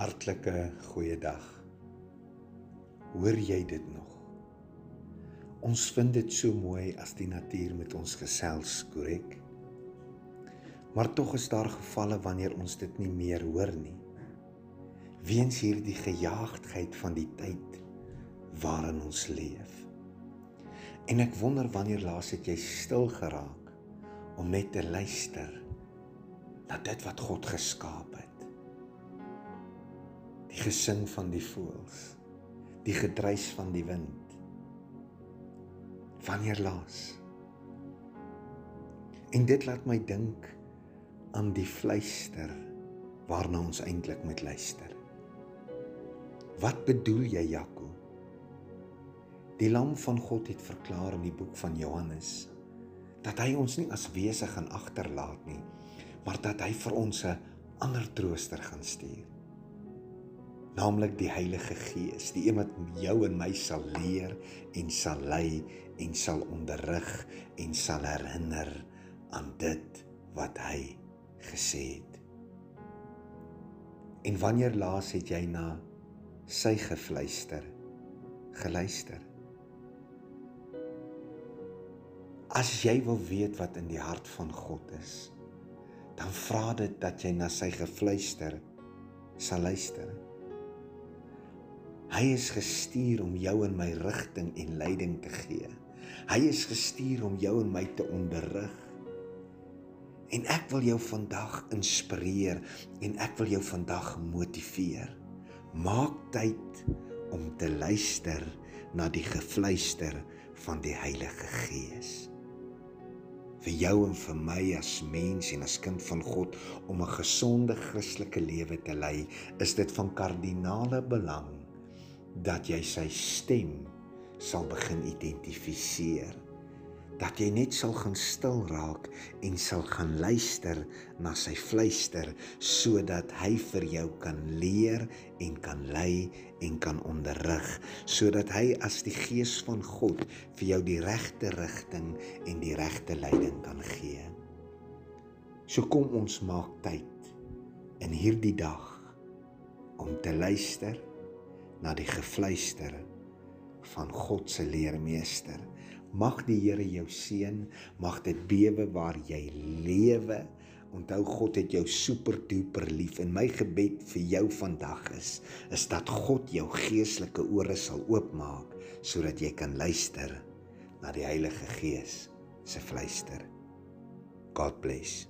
Hartlike goeiedag. Hoor jy dit nog? Ons vind dit so mooi as die natuur met ons gesels, korrek? Maar tog is daar gevalle wanneer ons dit nie meer hoor nie. Weens hierdie gejaagdheid van die tyd waarin ons leef. En ek wonder wanneer laas het jy stil geraak om net te luister na dit wat God geskaap het die gesing van die voëls, die gedruis van die wind. Wanneer laas? En dit laat my dink aan die fluister waarna ons eintlik moet luister. Wat bedoel jy, Jaco? Die lam van God het verklaar in die boek van Johannes dat hy ons nie as wese gaan agterlaat nie, maar dat hy vir ons 'n ander trooster gaan stuur naamlik die Heilige Gees, die een wat jou en my sal leer en sal lei en sal onderrig en sal herinner aan dit wat hy gesê het. En wanneer laas het jy na sy gefluister geluister? As jy wil weet wat in die hart van God is, dan vra dit dat jy na sy gefluister sal luister. Hy is gestuur om jou in my rigting en leiding te gee. Hy is gestuur om jou en my te onderrig. En ek wil jou vandag inspireer en ek wil jou vandag motiveer. Maak tyd om te luister na die gefluister van die Heilige Gees. Vir jou en vir my as mens en as kind van God om 'n gesonde Christelike lewe te lei, is dit van kardinale belang dat jy sy stem sal begin identifiseer dat jy net sal gaan stil raak en sal gaan luister na sy fluister sodat hy vir jou kan leer en kan lei en kan onderrig sodat hy as die gees van God vir jou die regte rigting en die regte leiding kan gee. So kom ons maak tyd in hierdie dag om te luister na die gefluister van God se leermeester. Mag die Here jou seën, mag dit bewe waar jy lewe. Onthou God het jou super duper lief en my gebed vir jou vandag is is dat God jou geestelike ore sal oopmaak sodat jy kan luister na die Heilige Gees se fluister. God bless.